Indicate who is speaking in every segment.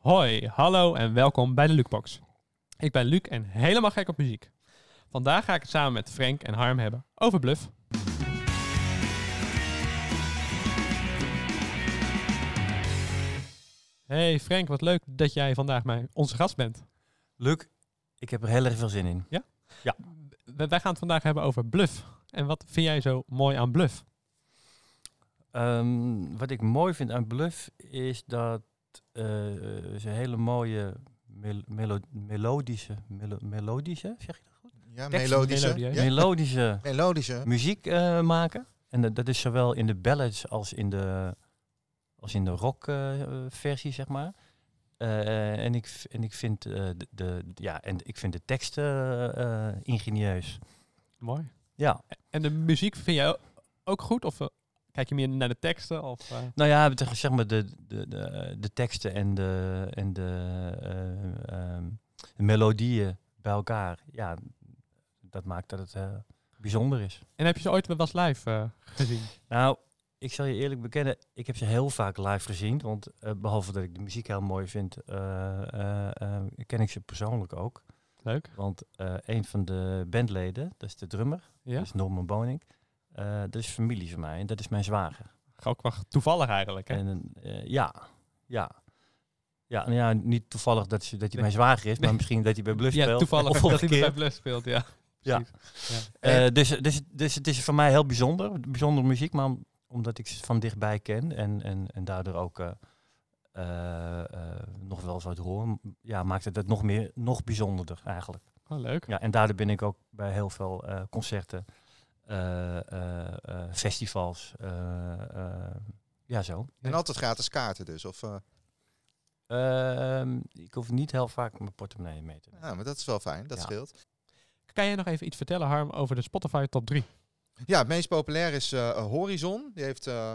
Speaker 1: Hoi, hallo en welkom bij de Lukebox. Ik ben Luc en helemaal gek op muziek. Vandaag ga ik het samen met Frank en Harm hebben over Bluff. Hey Frank, wat leuk dat jij vandaag mijn, onze gast bent.
Speaker 2: Luc, ik heb er heel erg veel zin in.
Speaker 1: W- Wij gaan het vandaag hebben over Bluff. En wat vind jij zo mooi aan Bluff?
Speaker 2: Ehm, wat ik mooi vind aan Bluff is dat eh, ze hele mooie mel- melo- melodische, melo- melodische, zeg je dat goed?
Speaker 3: Ja,
Speaker 1: Tekst-
Speaker 3: melodische.
Speaker 1: melodie, hè?
Speaker 3: Ja,
Speaker 2: Melodische
Speaker 3: melodische.
Speaker 2: muziek eh, maken. En dat- dat is zowel in de ballads als in de, als in de rock eh, versie, zeg maar. Eh, en, ik, en ik vind eh, de, de, ja, en ik vind de teksten ingenieus.
Speaker 1: Mooi.
Speaker 2: Ja,
Speaker 1: En de muziek vind jij ook goed? Of kijk je meer naar de teksten? Of, eh,
Speaker 2: Nou ja, zeg maar de, de, de, de teksten en de, en de, eh, ehm, de melodieën bij elkaar. Ja, dat maakt dat het eh, bijzonder is.
Speaker 1: En heb je ze ooit wel eens live gezien?
Speaker 2: Nou, ik zal je eerlijk bekennen, ik heb ze heel vaak live gezien. Want eh, behalve dat ik de muziek heel mooi vind, ken ik ze persoonlijk ook.
Speaker 1: Leuk.
Speaker 2: Want een van de bandleden, dat is de drummer,
Speaker 1: Ja?
Speaker 2: dat is Norman Boning. Eh, dat is familie van mij en dat is mijn zwager.
Speaker 1: Ook wel toevallig eigenlijk. Hè?
Speaker 2: En eh, ja, ja. Ja, nou ja, niet toevallig dat, ze, dat hij
Speaker 1: Nee.
Speaker 2: mijn zwager is, maar
Speaker 1: Nee.
Speaker 2: misschien dat hij bij Bluff
Speaker 1: ja,
Speaker 2: speelt.
Speaker 1: toevallig
Speaker 2: Of
Speaker 1: dat hij bij Bluff speelt, ja.
Speaker 2: Ja.
Speaker 1: Precies.
Speaker 2: Eh, dus, dus, dus het is voor mij heel bijzonder, bijzondere muziek, maar om- omdat ik ze van dichtbij ken en, en, en daardoor ook nog wel eens wat hoor, ja, maakt het het nog meer, nog bijzonderder eigenlijk.
Speaker 1: Oh, leuk.
Speaker 2: Ja, en daardoor ben ik ook bij heel veel concerten, festivals, eh, eh, ja zo.
Speaker 3: En altijd gratis kaarten dus. Of, eh,
Speaker 2: Ehm, ik hoef niet heel vaak mijn portemonnee mee te nemen.
Speaker 3: ja, maar dat is wel fijn. Dat
Speaker 2: Ja.
Speaker 3: scheelt.
Speaker 1: Kan jij nog even iets vertellen, Harm, over de Spotify top 3?
Speaker 3: Ja, het meest populair is eh, Horizon. Die heeft eh,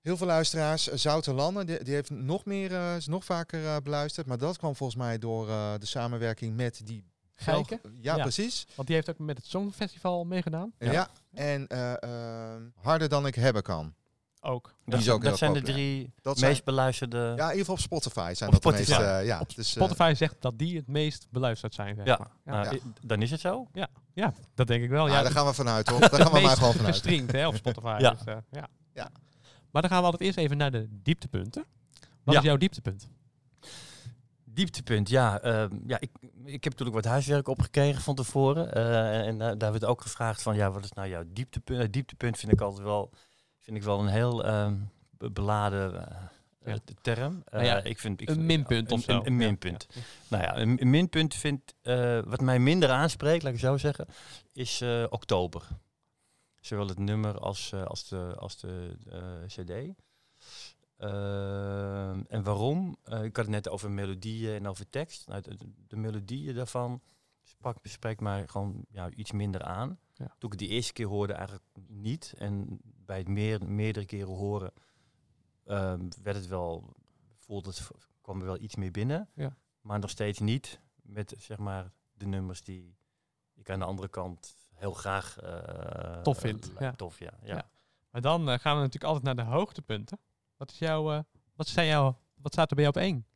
Speaker 3: heel veel luisteraars. Uh, Zouterlanden, die, die heeft nog meer, eh, is nog vaker eh, beluisterd. Maar dat kwam volgens mij door eh, de samenwerking met die...
Speaker 1: Geiken?
Speaker 3: Ja,
Speaker 1: Ja.
Speaker 3: precies.
Speaker 1: Want die heeft ook met het Songfestival meegedaan.
Speaker 3: Ja. En eh, eh, Harder dan ik hebben kan.
Speaker 1: Ook.
Speaker 2: Dat,
Speaker 3: is
Speaker 2: zijn-
Speaker 3: ook
Speaker 2: dat
Speaker 3: heel
Speaker 2: zijn de drie
Speaker 3: Dat
Speaker 2: meest
Speaker 3: zijn-
Speaker 2: beluisterde.
Speaker 3: Ja, in ieder geval op Spotify zijn
Speaker 2: Op
Speaker 3: dat de
Speaker 2: Spotify.
Speaker 3: meeste. eh, ja, dus, eh,
Speaker 1: Spotify zegt dat die het meest beluisterd zijn. Zeg
Speaker 2: Ja.
Speaker 1: maar.
Speaker 2: Nou,
Speaker 3: Ja.
Speaker 2: dan is het zo.
Speaker 1: ja, dat denk ik wel.
Speaker 3: ah,
Speaker 1: ja,
Speaker 3: daar gaan we vanuit hoor. Daar gaan we maar
Speaker 1: meest
Speaker 3: gewoon vanuit.
Speaker 1: gestreamd hè, op Spotify.
Speaker 2: Ja.
Speaker 1: Dus, eh, ja.
Speaker 3: Ja.
Speaker 1: Maar dan gaan we altijd eerst even naar de dieptepunten. Wat
Speaker 2: Ja.
Speaker 1: is jouw dieptepunt?
Speaker 2: Dieptepunt, ja. ehm, ja ik, ik heb natuurlijk wat huiswerk opgekregen van tevoren. eh, en eh, daar werd ook gevraagd van, ja, wat is nou jouw dieptepunt? Eh, dieptepunt vind ik altijd wel, vind ik wel een heel ehm, be- beladen eh,
Speaker 1: Ja.
Speaker 2: term.
Speaker 1: Nou ja,
Speaker 2: ik vind, ik
Speaker 1: een minpunt of zo.
Speaker 2: Een, een minpunt. Nou ja, een, een minpunt vind, eh, wat mij minder aanspreekt, laat ik zo zeggen, is oktober. Zowel het nummer als, als de, als de cd. Eh, en waarom? Eh, ik had het net over melodieën en over tekst. Nou, de, de melodieën daarvan sprak, spreekt mij gewoon ja, iets minder aan.
Speaker 1: Ja.
Speaker 2: Toen ik het de eerste keer hoorde eigenlijk niet. En bij het meer, meerdere keren horen ehm, werd het wel, voelde het, kwam er wel iets meer binnen.
Speaker 1: Ja.
Speaker 2: Maar nog steeds niet met zeg maar de nummers die ik aan de andere kant heel graag eh,
Speaker 1: Tof vind, ja.
Speaker 2: Tof, ja. ja.
Speaker 1: Ja. Maar dan eh, gaan we natuurlijk altijd naar de hoogtepunten. Wat, is jouw, wat, zijn jouw, wat staat er bij jou op één?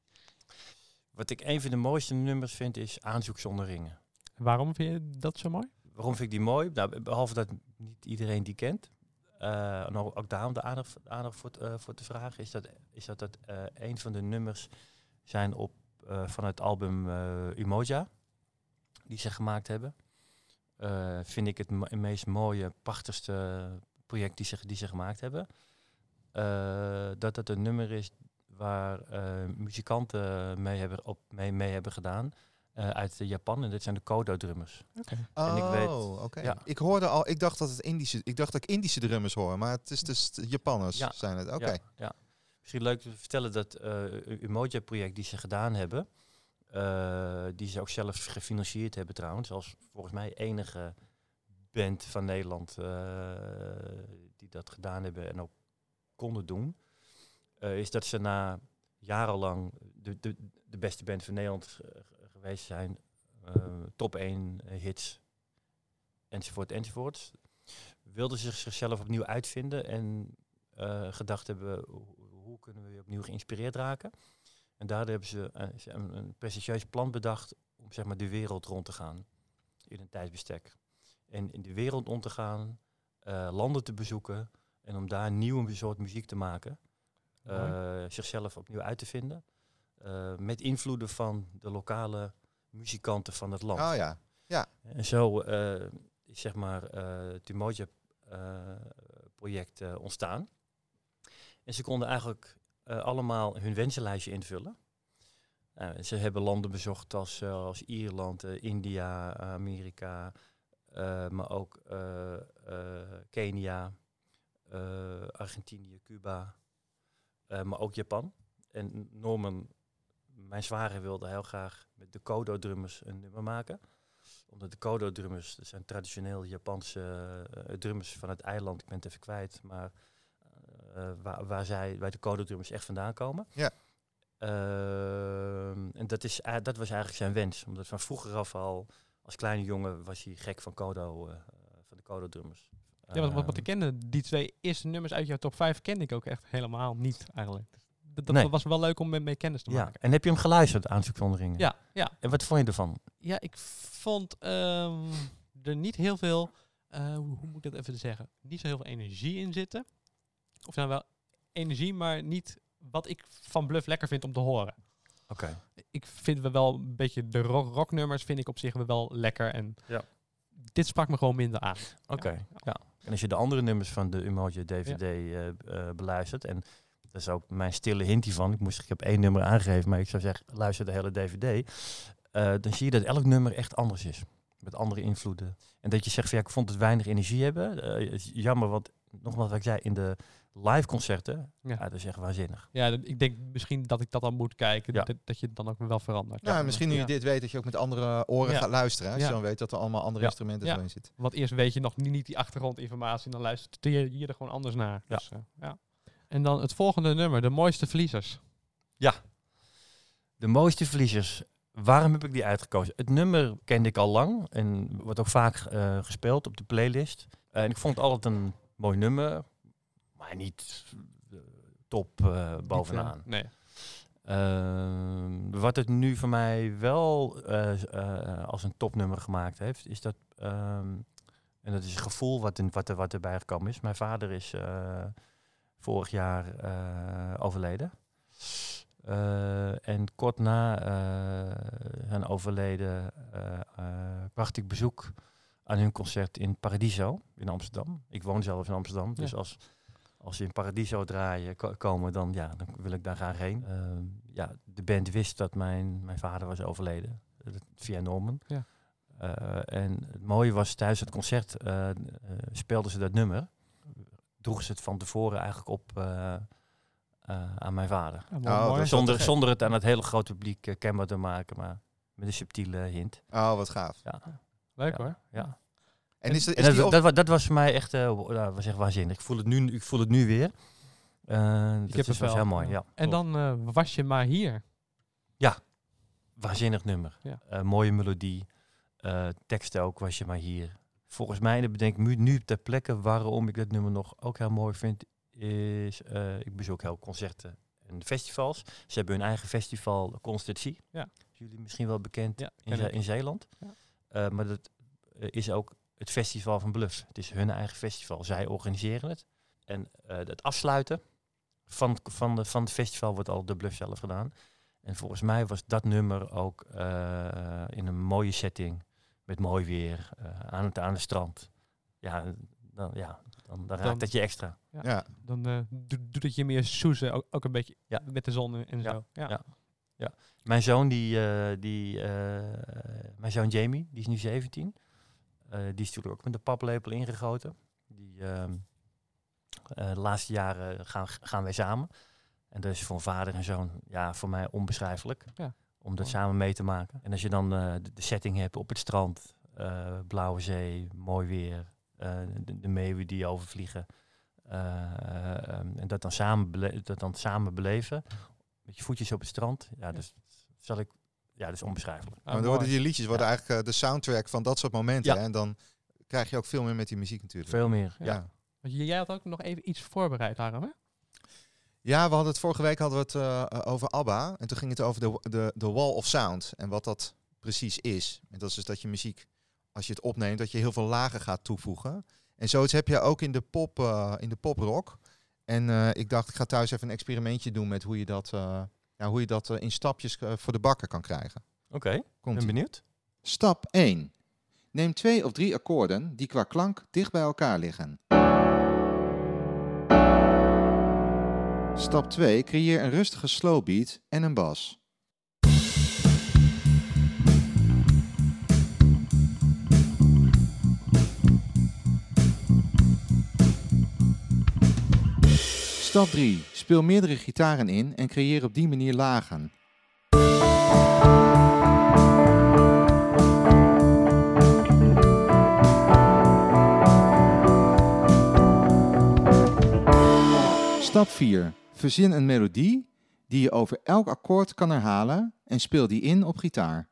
Speaker 2: Wat ik een van de mooiste nummers vind is Aanzoek zonder ringen.
Speaker 1: En waarom vind je dat zo mooi?
Speaker 2: Waarom vind ik die mooi? Nou, behalve dat niet iedereen die kent. en ook daarom de aandacht, aandacht voor, eh, voor te vragen, is dat, is dat het eh, een van de nummers zijn op, van het album Umoja, die ze gemaakt hebben. Vind ik het meest mooie, prachtigste project die ze, die ze gemaakt hebben. Eh, dat het een nummer is waar eh, muzikanten mee hebben, op, mee, mee hebben gedaan eh, uit Japan. En dit zijn de Kodo-drummers.
Speaker 3: Oh,
Speaker 2: En ik weet-
Speaker 3: oké.
Speaker 2: ja.
Speaker 3: Ik hoorde al, ik dacht dat het Indische, ik dacht dat ik Indische drummers hoor, maar het is dus de Japanners
Speaker 2: Ja.
Speaker 3: zijn het. Oké.
Speaker 2: Ja, ja. Misschien leuk te vertellen dat uh, Umoja-project die ze gedaan hebben, eh, die ze ook zelf gefinancierd hebben trouwens, als volgens mij enige band van Nederland eh, die dat gedaan hebben en ook konden doen, eh, is dat ze na jarenlang de, de, de beste band van Nederland geweest zijn, eh, top 1 hits, enzovoort, enzovoort. Wilden ze zichzelf opnieuw uitvinden en eh, gedacht hebben, hoe, kunnen we opnieuw geïnspireerd raken? En daar hebben ze, hebben een prestigieus plan bedacht om zeg maar, de wereld rond te gaan in een tijdsbestek. En in de wereld rond te gaan, landen te bezoeken en om daar een nieuwe soort muziek te maken. Eh, zichzelf opnieuw uit te vinden. Eh, met invloeden van de lokale muzikanten van het land.
Speaker 3: Oh ja.
Speaker 2: En zo eh, is zeg maar het Umoja eh, project ontstaan. En ze konden eigenlijk allemaal hun wensenlijstje invullen. Nou, ze hebben landen bezocht als, als Ierland, India, Amerika, maar ook Kenia, Argentinië, Cuba, eh, maar ook Japan. En Norman, mijn zware, wilde heel graag met de Kodo-drummers een nummer maken omdat de Kodo-drummers, dat zijn traditioneel Japanse eh, drummers van het eiland, ik ben het even kwijt, maar eh, waar, waar, zij, waar de Kodo-drummers echt vandaan komen.
Speaker 3: Ja.
Speaker 2: Ehm, en dat, is, dat was eigenlijk zijn wens, omdat van vroeger af al, als kleine jongen, was hij gek van Kodo, eh, van de Kodo-drummers.
Speaker 1: Ja, want, want, want ik
Speaker 2: Ehm,
Speaker 1: kende die twee eerste nummers uit jouw top 5 kende ik ook echt helemaal niet eigenlijk. Dat, dat
Speaker 2: Nee.
Speaker 1: was wel leuk om mee, mee kennis te
Speaker 2: ja.
Speaker 1: maken.
Speaker 2: En heb je hem geluisterd, Aanzoek zonder ringen?
Speaker 1: Ja, ja.
Speaker 2: En wat vond je ervan?
Speaker 1: Ja, ik vond ehm, er niet heel veel, eh, hoe, hoe moet ik dat even zeggen, niet zo heel veel energie in zitten. Of nou wel energie, maar niet wat ik van Bluff lekker vind om te horen.
Speaker 2: Oké.
Speaker 1: Ik vind we wel een beetje de rock, rocknummers vind ik op zich wel lekker en
Speaker 2: Ja.
Speaker 1: dit sprak me gewoon minder aan.
Speaker 2: Oké, ja. En als je de andere nummers van de Umoja DVD eh, eh, beluistert, en dat is ook mijn stille hint hiervan, ik, moest, ik heb één nummer aangegeven, maar ik zou zeggen, luister de hele DVD, eh, dan zie je dat elk nummer echt anders is. Met andere invloeden. En dat je zegt van ja, ik vond het weinig energie hebben. Jammer, want nogmaals wat ik zei, in de live concerten,
Speaker 1: Ja.
Speaker 2: ja. dat is echt waanzinnig.
Speaker 1: Ja, ik denk misschien dat ik dat dan moet kijken,
Speaker 2: Ja.
Speaker 1: dat, dat je het dan ook wel verandert.
Speaker 3: Nou, misschien nu
Speaker 1: Ja.
Speaker 3: je dit weet, dat je ook met andere oren
Speaker 1: Ja.
Speaker 3: gaat luisteren. Als
Speaker 1: Ja.
Speaker 3: je dan weet dat er allemaal andere
Speaker 2: Ja.
Speaker 3: instrumenten
Speaker 1: Ja.
Speaker 3: zo in zitten.
Speaker 1: Want eerst weet je nog niet, die achtergrondinformatie en dan luistert je hier er gewoon anders naar.
Speaker 2: Ja.
Speaker 1: Dus, eh, ja. En dan het volgende nummer, de mooiste verliezers.
Speaker 2: De mooiste verliezers. Waarom heb ik die uitgekozen? Het nummer kende ik al lang en wordt ook vaak eh, gespeeld op de playlist. en ik vond het altijd een mooi nummer, maar niet eh, top eh, bovenaan.
Speaker 1: Niet, eh, nee.
Speaker 2: Ehm, wat het nu voor mij wel als een topnummer gemaakt heeft, is dat. ehm, en dat is het gevoel wat, in, wat, er, wat erbij gekomen is. Mijn vader is vorig jaar overleden. En kort na eh, zijn overleden eh, bracht ik bezoek aan hun concert in Paradiso in Amsterdam. Ik woon zelf in Amsterdam, dus
Speaker 1: Ja.
Speaker 2: als, als ze in Paradiso draaien ko- komen, dan, ja, dan wil ik daar graag heen. Ehm, ja, de band wist dat mijn, mijn vader was overleden, eh, via Norman.
Speaker 1: Ja.
Speaker 2: Eh, en het mooie was, tijdens het concert eh, eh, speelden ze dat nummer. Droegen ze het van tevoren eigenlijk op eh, eh, aan mijn vader.
Speaker 1: Ja, mooi,
Speaker 3: Oh,
Speaker 2: Zonder, zonder het aan het hele grote publiek uh, kenbaar te maken, maar met een subtiele hint.
Speaker 3: Oh, wat gaaf.
Speaker 2: Ja,
Speaker 1: Leuk
Speaker 2: ja,
Speaker 1: hoor.
Speaker 2: Ja.
Speaker 3: En is,
Speaker 2: En dat, dat, wa- dat was voor mij echt, eh, nou, was echt waanzinnig. Ik voel het nu, ik voel het nu weer. Eh dat is, was
Speaker 1: wel.
Speaker 2: heel mooi. Ja,
Speaker 1: En dan eh, was je maar hier.
Speaker 2: Waanzinnig nummer.
Speaker 1: Ja.
Speaker 2: Eh, mooie melodie. Eh tekst ook, was je maar hier. Volgens mij, en dat bedenk ik nu, ter plekke waarom ik dat nummer nog ook heel mooi vind, is, eh, ik bezoek heel concerten en festivals. Ze hebben hun eigen festival, Constantie.
Speaker 1: Ja.
Speaker 2: Jullie misschien wel bekend
Speaker 1: Ja,
Speaker 2: in, Ze-
Speaker 1: ik.
Speaker 2: in Zeeland.
Speaker 1: Ja.
Speaker 2: Eh, maar dat is ook het festival van Bluff. Het is hun eigen festival. Zij organiseren het. En eh, het afsluiten van, van, de, van het festival wordt al de Bluff zelf gedaan. En volgens mij was dat nummer ook eh, in een mooie setting. Met mooi weer. eh, aan, het, aan het strand. Ja, dan, ja, dan, dan raakt
Speaker 1: Dan-
Speaker 2: dat je extra.
Speaker 3: ja.
Speaker 1: Dan eh, doet doet het je meer soezen, ook, ook een beetje
Speaker 2: Ja.
Speaker 1: met de zon en
Speaker 2: Ja,
Speaker 1: zo. Ja.
Speaker 2: ja. Mijn zoon, die, eh, die, eh, mijn zoon Jamie, die is nu 17. Eh, die is natuurlijk ook met de paplepel ingegoten. Die, ehm, eh, de laatste jaren gaan, gaan wij samen. En dat is voor een vader en zoon ja, voor mij onbeschrijfelijk.
Speaker 1: Ja.
Speaker 2: Om dat samen mee te maken. En als je dan eh, de, de setting hebt op het strand, blauwe zee, mooi weer, de, de meeuwen die overvliegen. eh, ehm, en dat dan, samen dat dan samen beleven. Met je voetjes op het strand. Ja, dus zal ik. Ja, dat is onbeschrijfelijk.
Speaker 1: Ah,
Speaker 3: maar dan worden die liedjes worden
Speaker 2: Ja.
Speaker 3: eigenlijk eh, de soundtrack van dat soort momenten.
Speaker 2: Ja.
Speaker 3: hè? En dan krijg je ook veel meer met die muziek natuurlijk.
Speaker 2: Veel meer.
Speaker 3: ja.
Speaker 2: Ja.
Speaker 1: Want jij had ook nog even iets voorbereid, Harm, hè?
Speaker 3: Ja, we hadden het vorige week hadden we het eh, eh, over ABBA. En toen ging het over de, de, de wall of sound. En wat dat precies is. En dat is dus dat je muziek, als je het opneemt, dat je heel veel lagen gaat toevoegen. En zoiets heb je ook in de, pop, eh, in de poprock. En eh, ik dacht, ik ga thuis even een experimentje doen met hoe je dat, eh, ja, hoe je dat eh, in stapjes eh, voor de bakker kan krijgen.
Speaker 2: Oké, ben benieuwd.
Speaker 3: Stap 1. Neem twee of drie akkoorden die qua klank dicht bij elkaar liggen. Stap 2. Creëer een rustige slow beat en een bas. Stap 3. Speel meerdere gitaren in en creëer op die manier lagen. Stap 4. Verzin een melodie die je over elk akkoord kan herhalen en speel die in op gitaar.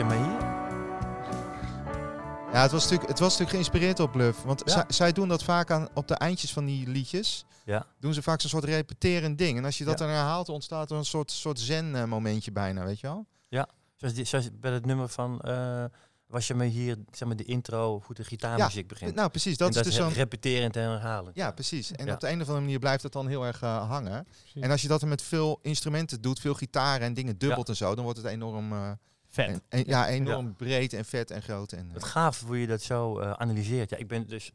Speaker 2: Je maar hier?
Speaker 3: Ja, het was natuurlijk, het was natuurlijk geïnspireerd op Bluff. Want
Speaker 2: Ja.
Speaker 3: zij, zij doen dat vaak aan, op de eindjes van die liedjes.
Speaker 2: Ja.
Speaker 3: Doen ze vaak zo'n soort repeterend ding. En als je dat
Speaker 2: Ja.
Speaker 3: dan herhaalt, ontstaat er een soort, soort zen-momentje bijna, weet je wel?
Speaker 2: Zoals, die, zoals bij het nummer van, eh, was je maar hier, zeg maar de intro, hoe de gitaarmuziek begint.
Speaker 3: Nou, precies. Dat
Speaker 2: En
Speaker 3: is
Speaker 2: dat
Speaker 3: dus zo'n...
Speaker 2: repeterend en herhalen.
Speaker 3: Ja, precies. En
Speaker 2: Ja.
Speaker 3: op de een of andere manier blijft het dan heel erg eh, hangen.
Speaker 1: Precies.
Speaker 3: En als je dat dan met veel instrumenten doet, veel gitaren en dingen dubbelt en zo, dan wordt het enorm, eh,
Speaker 1: Vet.
Speaker 3: en- en- ja, enorm breed en vet en groot. En,
Speaker 2: Het
Speaker 3: eh,
Speaker 2: gaaf hoe je dat zo eh, analyseert. Ja, ik ben dus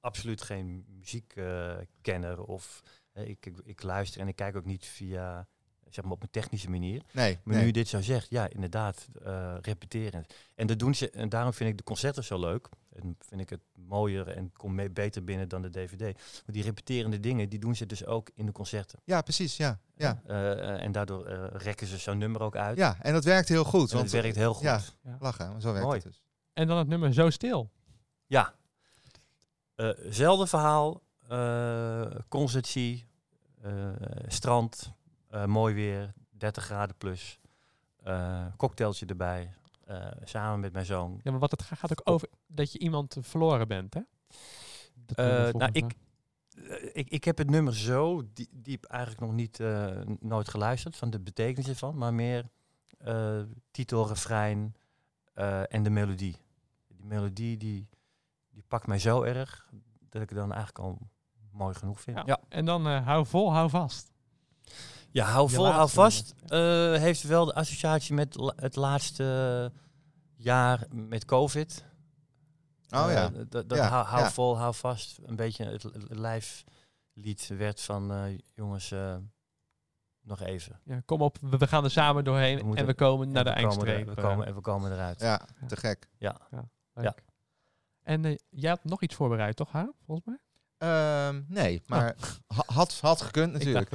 Speaker 2: absoluut geen muziekkenner of eh, ik, ik, ik luister en ik kijk ook niet via, zeg maar op een technische manier.
Speaker 3: nee,
Speaker 2: Maar nu je dit zo zegt, ja, inderdaad, eh repeterend. En dat doen ze, en daarom vind ik de concerten zo leuk. En vind ik het mooier en komt mee beter binnen dan de DVD. Want die repeterende dingen, die doen ze dus ook in de concerten.
Speaker 3: Ja, precies. Ja, ja.
Speaker 2: Eh, eh, en daardoor eh, rekken ze zo'n nummer ook uit.
Speaker 3: ja, en dat werkt heel goed.
Speaker 2: en
Speaker 3: Want
Speaker 2: het werkt heel goed.
Speaker 3: Ja,
Speaker 1: Ja.
Speaker 3: lachen. maar Zo werkt
Speaker 2: Mooi.
Speaker 3: het dus.
Speaker 1: En dan het nummer Zo Stil.
Speaker 2: Ja. Eh, zelfde verhaal. eh concertie. eh, strand. eh, mooi weer. 30 graden plus. eh, cocktailtje erbij. Eh, samen met mijn zoon.
Speaker 1: Ja, maar wat het ga- gaat ook over dat je iemand verloren bent, hè?
Speaker 2: Eh, nou, ik, eh, ik, ik heb het nummer zo die- diep eigenlijk nog niet nooit geluisterd. Van de betekenis ervan. Maar meer titel, refrein en de melodie. Die melodie die, die pakt mij zo erg. Dat ik het dan eigenlijk al mooi genoeg vind.
Speaker 1: Ja.
Speaker 2: ja.
Speaker 1: En dan hou vol, hou vast.
Speaker 2: Ja, hou vol, hou vast. eh, heeft wel de associatie met la- het laatste jaar met COVID.
Speaker 3: Oh
Speaker 2: Eh,
Speaker 3: ja.
Speaker 2: dat dat
Speaker 3: Ja,
Speaker 2: hou, hou
Speaker 3: ja.
Speaker 2: vol, hou vast. Een beetje het, het lijflied werd van eh, jongens, eh, nog even.
Speaker 1: Ja, kom op, we, we gaan er samen doorheen
Speaker 2: We moeten-
Speaker 1: en we komen naar de
Speaker 2: En we komen er-
Speaker 1: eindstreep.
Speaker 2: We komen, en we komen eruit.
Speaker 3: Ja, te gek.
Speaker 1: Leuk. En eh, jij had nog iets voorbereid, toch, Harm? Volgens mij?
Speaker 3: Ehm, nee, maar ha- had, had gekund natuurlijk.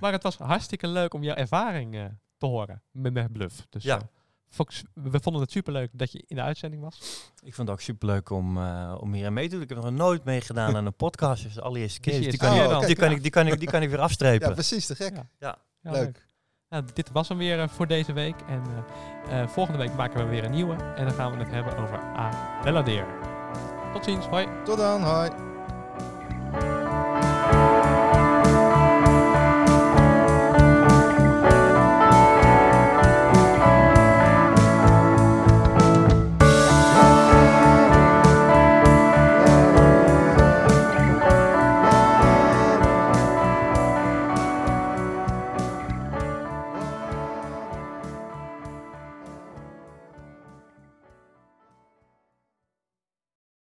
Speaker 1: Maar het was hartstikke leuk om jouw ervaring eh, te horen met, met Bluff. Dus
Speaker 2: Ja.
Speaker 1: eh, s- we vonden het superleuk dat je in de uitzending was.
Speaker 2: Ik vond het ook superleuk om, eh, om hier aan mee te doen. Ik heb nog nooit meegedaan aan een podcast. Dus de allereerste keer.
Speaker 1: Dus
Speaker 2: die,
Speaker 1: is
Speaker 2: kan die, kan ik, die, kan ik, die kan ik weer afstrepen.
Speaker 3: Ja, precies, te gek.
Speaker 1: Ja.
Speaker 2: Ja.
Speaker 1: Ja,
Speaker 3: Leuk.
Speaker 1: Nou, dit was hem weer voor deze week. En eh, eh, volgende week maken we weer een nieuwe. En dan gaan we het hebben over A. Tot ziens, hoi.
Speaker 3: Tot dan, hoi.